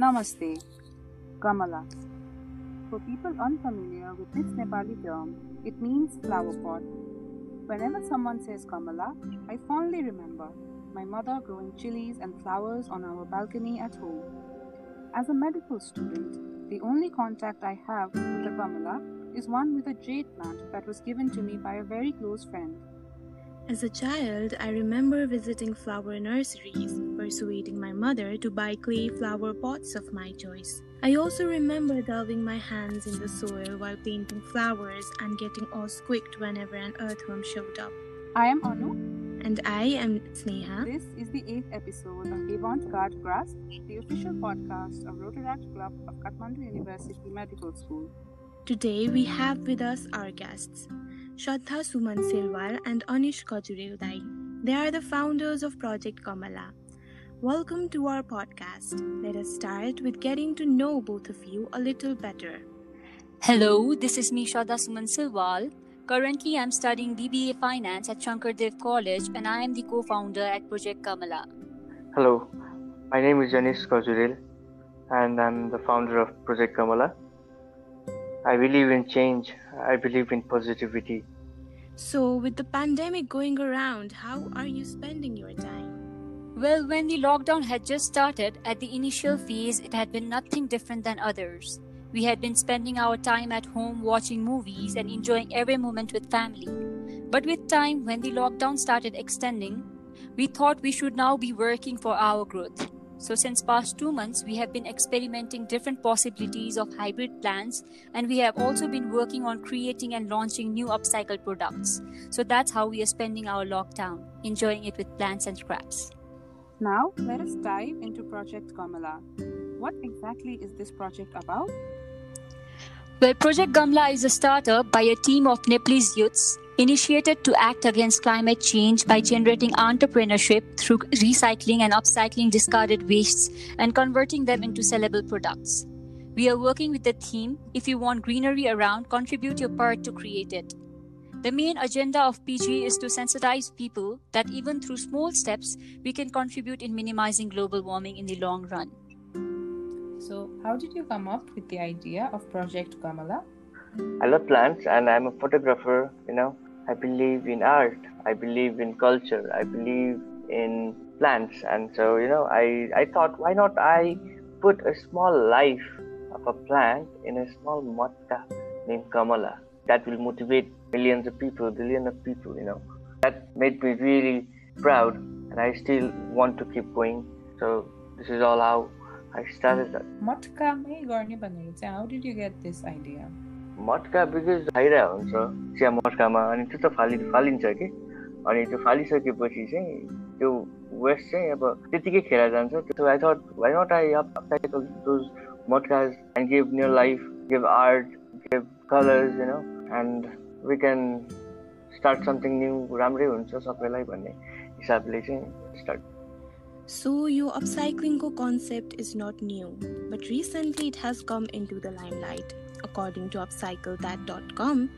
Namaste. Gamla. For people unfamiliar with this Nepali term, it means flower pot. Whenever someone says Gamla, I fondly remember my mother growing chilies and flowers on our balcony at home. As a medical student, the only contact I have with the Gamla is one with a jade plant that was given to me by a very close friend. As a child, I remember visiting flower nurseries, persuading my mother to buy clay flower pots of my choice. I also remember delving my hands in the soil while painting flowers and getting all squeaked whenever an earthworm showed up. I am Anu. And I am Sneha. This is the eighth episode of Avant Garde Grasp, the official podcast of Rotaract Club of Kathmandu University Medical School. Today we have with us our guests. Shraddha Suman Silwal and Anish Kajurilai. They are the founders of Project Gamla. Welcome to our podcast. Let us start with getting to know both of you a little better. Hello, this is me Shraddha Suman Silwal. Currently, I'm studying BBA Finance at Shankar Dev College and I am the co-founder at Project Gamla. Hello, my name is Anish Kajuril and I'm the founder of Project Gamla. I believe in change. I believe in positivity. So, with the pandemic going around, how are you spending your time? Well, when the lockdown had just started, at the initial phase, it had been nothing different than others. We had been spending our time at home watching movies and enjoying every moment with family. But with time, when the lockdown started extending, we thought we should now be working for our growth. So since past 2 months we have been experimenting different possibilities of hybrid plants and we have also been working on creating and launching new upcycled products. So that's how we are spending our lockdown, enjoying it with plants and scraps. Now let us dive into Project Gamla. What exactly is this project about? Well, Project Gamla is a startup by a team of Nepalese youths initiated to act against climate change by generating entrepreneurship through recycling and upcycling discarded wastes and converting them into sellable products. We are working with the theme if you want greenery around, contribute your part to create it. The main agenda of PG is to sensitize people that even through small steps, we can contribute in minimizing global warming in the long run. So, how did you come up with the idea of Project Gamla? I love plants and I'm a photographer, you know. I believe in art, I believe in culture, I believe in plants. And so, you know, I, I thought, why not I put a small life of a plant in a small matka named Gamla? That will motivate millions of people, billions of people, you know. That made me really proud and I still want to keep going. So, this is all how I started that. मटकामै गर्ने भनेर चाहिँ how did you get this idea matka because खाइरहेको हुन्छ चिया मटकामा। अनि त्यो त फालि फालिन्छ कि? अनि त्यो फालिसकेपछि चाहिँ त्यो वेस्ट चाहिँ अब त्यतिकै खेर जान्छ। त्यो I thought why not I upcycle those matkas and give new life give art give colours you know and we can start something new राम्रै हुन्छ सबैलाई भन्ने हिसाबले चाहिँ start So, your upcycling concept is not new, but recently it has come into the limelight. According to upcyclethat.com,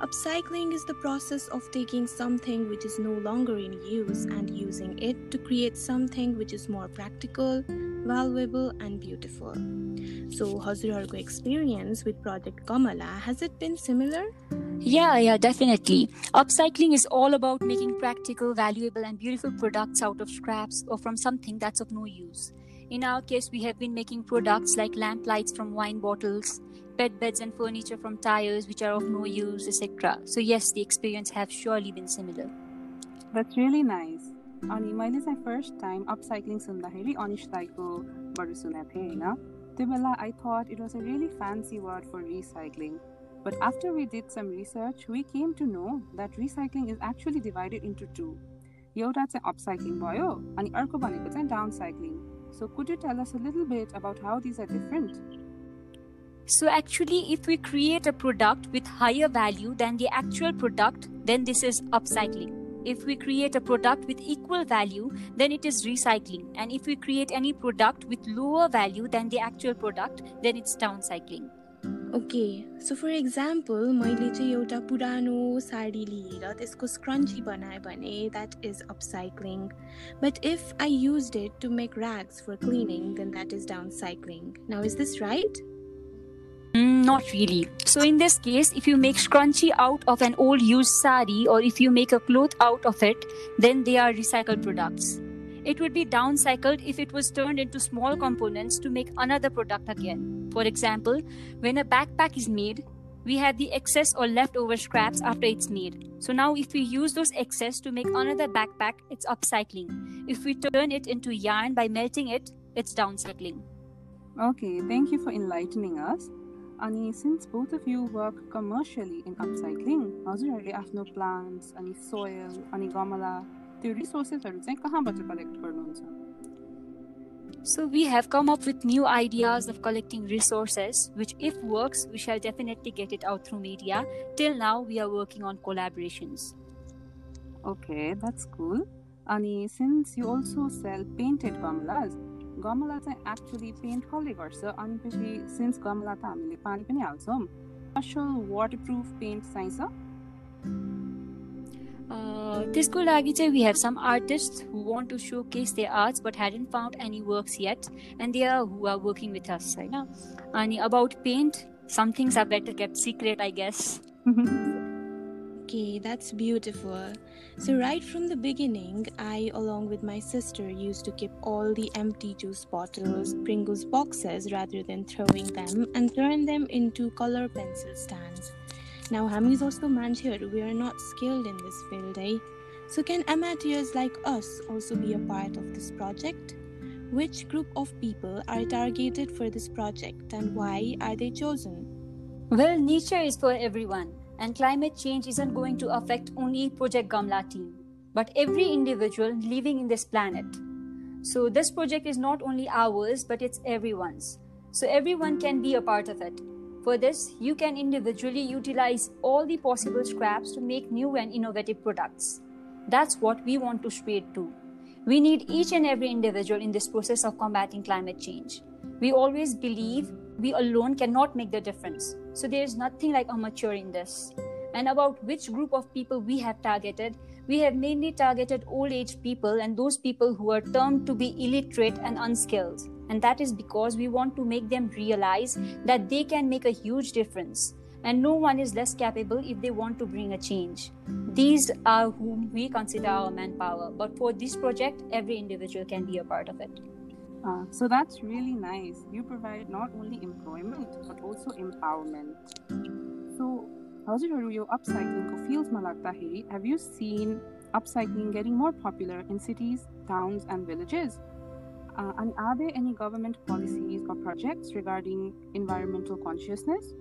upcycling is the process of taking something which is no longer in use and using it to create something which is more practical, valuable, and beautiful. So, Hazurarko experience with Project Gamla has it been similar? Yeah, yeah, definitely. Upcycling is all about making practical, valuable, and beautiful products out of scraps or from something that's of no use. In our case, we have been making products like lamp lights from wine bottles, bed beds and furniture from tires which are of no use, etc. So yes, the experience have surely been similar. That's really nice. अनि मैले चाहिँ first time upcycling सुन्दाखेरि अनिस दाईकोबाट सुनेको थिएँ होइन त्यो बेला I thought it was a really fancy word for recycling But after we did some research, we came to know that recycling is actually divided into two. एउटा चाहिँ upcycling भयो अनि अर्को भनेको चाहिँ downcycling. So could you tell us a little bit about how these are different? So actually, if we create a product with higher value than the actual product, then this is upcycling. If we create a product with equal value, then it is recycling. And if we create any product with lower value than the actual product, then it's downcycling. Okay so for example मैले चाहिँ एउटा पुरानो साडी लिएर त्यसको scrunchie बनाएँ भने that is upcycling but if I use it to make rags for cleaning then that is downcycling now is this right Mm, not really. So, in this case, if you make scrunchie out of an old used sari or if you make a cloth out of it, then they are recycled products. It would be downcycled if it was turned into small components to make another product again. For example, when a backpack is made, we have the excess or leftover scraps after it's made. So now if we use those excess to make another backpack, it's upcycling. If we turn it into yarn by melting it, it's downcycling. Okay, thank you for enlightening us Ani, since both of you work commercially in upcycling, हजुरहरूले आफ्नो plants, अनि soil, अनि गमला त्यो रिसोर्सेसहरू चाहिँ कहाँबाट collect गर्नुहुन्छ So we have come up with new ideas of collecting resources, which if works, we shall definitely get it out through media. Till now, we are working on collaborations. Okay, that's cool. Ani, since you also sell painted gamalas, गमला चाहिँ actually paint कसले गर्छ? अनि पछि since गमला त हामीले पानी पनि हाल्छौँ स्पेसल वाटर प्रुफ पेन्ट चाहिन्छ त्यसको लागि चाहिँ we have some artist who want to showcase they arts but had and found any works yet and they are who are working with us होइन अनि about paint some things are better keep secret I guess Okay, that's beautiful. So, right from the beginning, I, along with my sister, used to keep all the empty juice bottles, Pringles boxes, rather than throwing them and turn them into color pencil stands. Now, Hami's also mentioned here we are not skilled in this field, eh? So, can amateurs like us also be a part of this project? Which group of people are targeted for this project and why are they chosen? Well, nature is for everyone and climate change isn't going to affect only Project Gamla team, but every individual living in this planet. So, this project is not only ours, but it's everyone's. So, everyone can be a part of it. For this, you can individually utilize all the possible scraps to make new and innovative products. That's what we want to spread to. We need each and every individual in this process of combating climate change. We always believe we alone cannot make the difference. So there is nothing like amateur in this. And about which group of people we have targeted, we have mainly targeted old age people and those people who are termed to be illiterate and unskilled and that is because we want to make them realize that they can make a huge difference and no one is less capable if they want to bring a change. These are whom we consider our manpower, but for this project, every individual can be a part of it. Uh, so that's really nice. You provide not only employment but also empowerment. So, Hazrat Your upcycling ko feels Malak hai. Have you seen upcycling getting more popular in cities, towns, and villages? Uh, and are there any government policies or projects regarding environmental consciousness?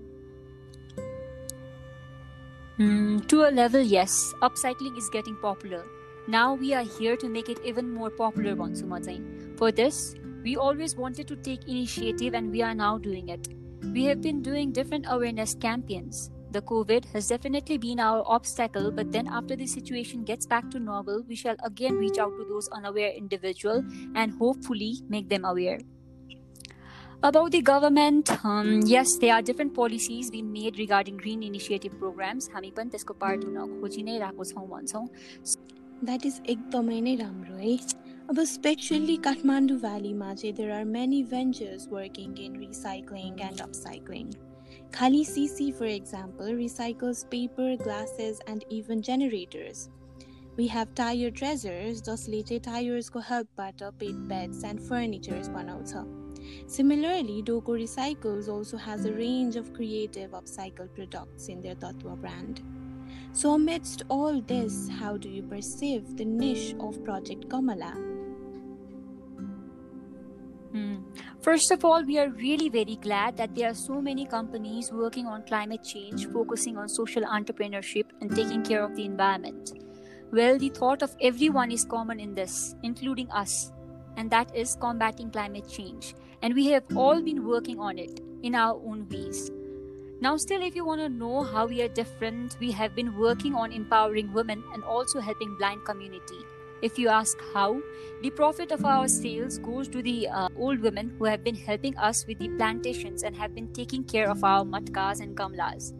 Mm, to a level, yes. Upcycling is getting popular. Now we are here to make it even more popular once upon. For this, we always wanted to take initiative and we are now doing it. We have been doing different awareness campaigns. The COVID has definitely been our obstacle, but then after the situation gets back to normal, we shall again reach out to those unaware individuals and hopefully make them aware. About the government, um, yes, there are different policies being made regarding green initiative programs. हामी पनि त्यसको part हुन खोजि नै रहेको छौँ भन्छौँ that is एकदमै नै राम्रो है Especially Kathmandu Valley Maje, there are many ventures working in recycling and upcycling. Khali CC, for example, recycles paper, glasses, and even generators. We have tire treasurers. those later tires को helpबाट pet beds and furnitures बनाउँछ. Similarly, Doko Recycles also has a range of creative upcycle products in their Tatwa brand. So amidst all this, how do you perceive the niche of Project Gamla? First of all, we are really very glad that there are so many companies working on climate change, focusing on social entrepreneurship and taking care of the environment. Well, the thought of everyone is common in this, including us, and that is combating climate change. And we have all been working on it in our own ways. Now, still, if you want to know how we are different, we have been working on empowering women and also helping blind community. If you ask how, the profit of our sales goes to the uh, old women who have been helping us with the plantations and have been taking care of our matkas and gamlas.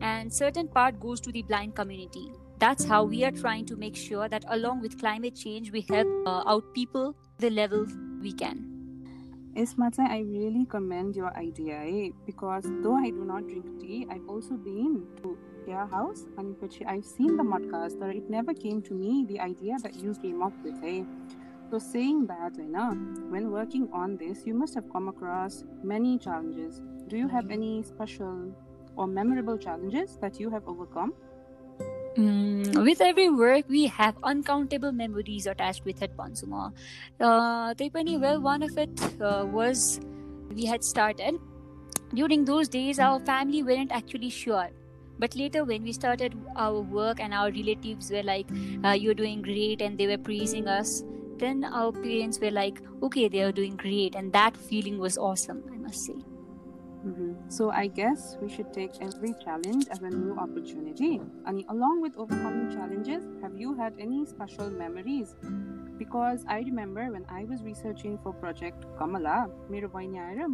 And certain part goes to the blind community. That's how we are trying to make sure that along with climate change, we help uh, out people the level we can. Ismata, I really commend your idea eh? because though I do not drink tea, I've also been to their house and which I've seen the matkas, but it never came to me the idea that you came up with. Eh? So, saying that, you know, when working on this, you must have come across many challenges. Do you have any special or memorable challenges that you have overcome? Mm, with every work, we have uncountable memories attached with it, Pansuma. Uh, well, one of it uh, was we had started. During those days, our family weren't actually sure but later when we started our work and our relatives were like uh, you're doing great and they were praising us then our parents were like okay they are doing great and that feeling was awesome i must say mm-hmm. So I guess we should take every challenge as a new opportunity. And along with overcoming challenges, have you had any special memories? Because I remember when I was researching for Project Gamla, Mirabai बहिनी आएर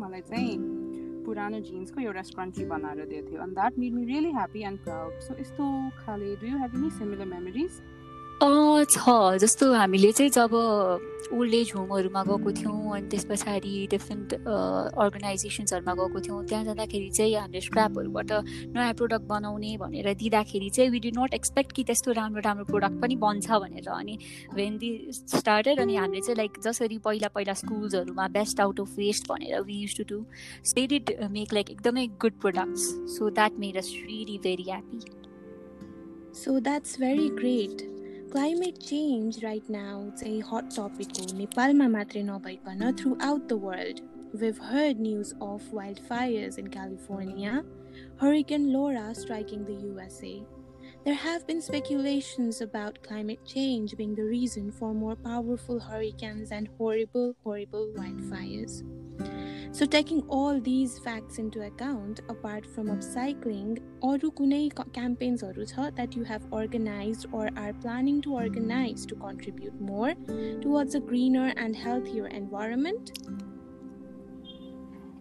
पुरानो जिन्सको एउटा स्क्रन्ची बनाएर दिएको थियो। अनि that made me really happy and proud so यस्तो खाले do you have any similar memories छ। जस्तो हामीले चाहिँ जब ओल्ड एज होमहरूमा गएको थियौँ अनि त्यस पछाडि डिफ्रेन्ट अर्गनाइजेसन्सहरूमा गएको थियौँ त्यहाँ जाँदाखेरि चाहिँ हामीले स्क्रापहरूबाट नयाँ प्रडक्ट बनाउने भनेर दिँदाखेरि चाहिँ वी डु नट एक्सपेक्ट कि त्यस्तो राम्रो राम्रो प्रडक्ट पनि बन्छ भनेर। अनि वेन दि स्टार्टेड अनि हामीले चाहिँ लाइक जसरी पहिला पहिला स्कुल्सहरूमा बेस्ट आउट अफ वेस्ट भनेर we use to do they did make like एकदमै good products so that made us really very happy So that's very great. Climate change right now, it's a hot topic Nepalma matre nabhaikana throughout the world. We've heard news of wildfires in California, Hurricane Laura striking the USA. There have been speculations about climate change being the reason for more powerful hurricanes and horrible, horrible wildfires. So, taking all these facts into account, apart from upcycling, अरू कुनै campaignsहरू छ that you have organized or are planning to organize to contribute more towards a greener and healthier environment?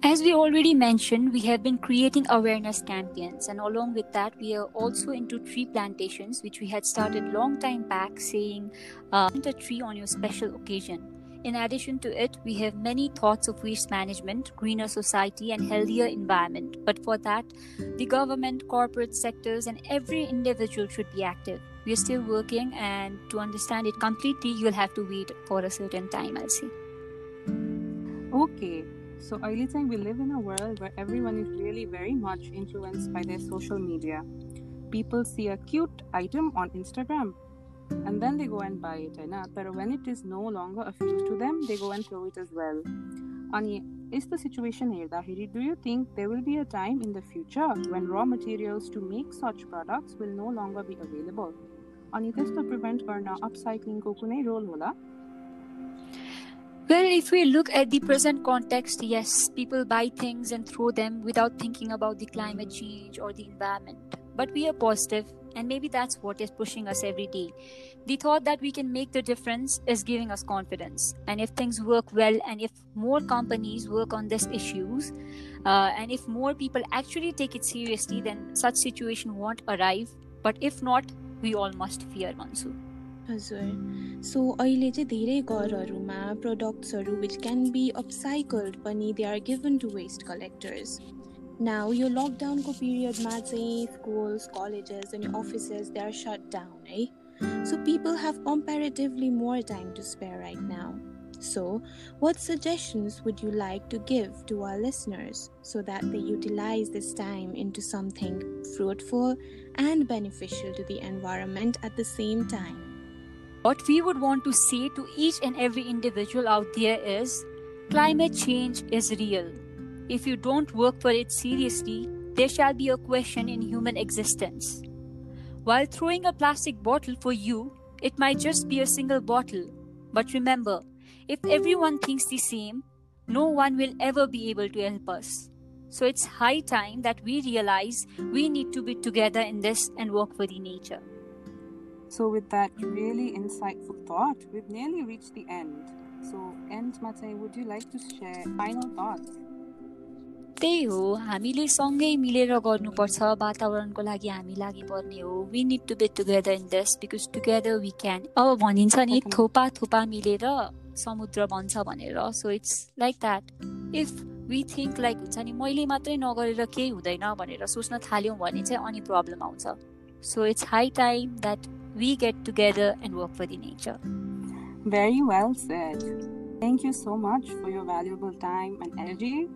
As we already mentioned, we have been creating awareness campaigns, and along with that, we are also into tree plantations, which we had started long time back, saying, uh, "Plant a tree on your special occasion." In addition to it, we have many thoughts of waste management, greener society, and healthier environment. But for that, the government, corporate sectors, and every individual should be active. We are still working, and to understand it completely, you'll have to wait for a certain time, I'll say. Okay. So, early time we live in a world where everyone is really very much influenced by their social media. People see a cute item on Instagram and then they go and buy it but when it is no longer of use to them they go and throw it as well अनि यस्तो situation हेर्दाखेरि do you think there will be a time in the future when raw materials to make such products will no longer be available अनि त्यस्तो prevent गर्न अपसाइक्लिङको कुनै role होला Well, if we look at the present context, yes, people buy things and throw them without thinking about the climate change or the environment. But we are positive and maybe that's what is pushing us every day. The thought that we can make the difference is giving us confidence. And if things work well, and if more companies work on these issues, uh, and if more people actually take it seriously, then such situation won't arrive. But if not, we all must fear Mansu. हजुर सो अहिले चाहिँ धेरै घरहरूमा प्रडक्ट्सहरू विच क्यान be upcycled पनि they are given to waste collectors now, your lockdown ko period ma schools, colleges, and offices they are shut down, eh? So people have comparatively more time to spare right now. So, what suggestions would you like to give to our listeners so that they utilize this time into something fruitful and beneficial to the environment at the same time? What we would want to say to each and every individual out there is climate change is real if you don't work for it seriously, there shall be a question in human existence. While throwing a plastic bottle for you, it might just be a single bottle. But remember, if everyone thinks the same, no one will ever be able to help us. So it's high time that we realize we need to be together in this and work for the nature. So, with that really insightful thought, we've nearly reached the end. So, end Mate, would you like to share final thoughts? त्यही हो हामीले सँगै मिलेर गर्नुपर्छ वातावरणको लागि हामी लागि पर्ने हो। We need to be together in this because together we can अब भनिन्छ नि थोपा थोपा मिलेर समुद्र बन्छ भनेर so it's like that if we think like हुन्छ नि मैले मात्रै नगरेर केही हुँदैन भनेर सोच्न थाल्यौँ भने चाहिँ अनि प्रब्लम आउँछ। So it's high time that we get together and work for the nature Very well said. Thank you so much for your valuable time and energy,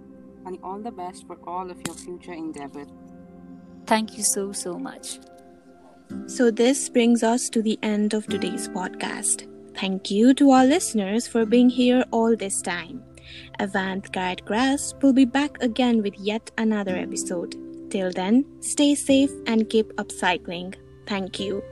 and all the best for all of your future endeavors. Thank you so, so much. So, this brings us to the end of today's podcast. Thank you to our listeners for being here all this time. Avant Garde Grass will be back again with yet another episode. Till then, stay safe and keep upcycling. Thank you.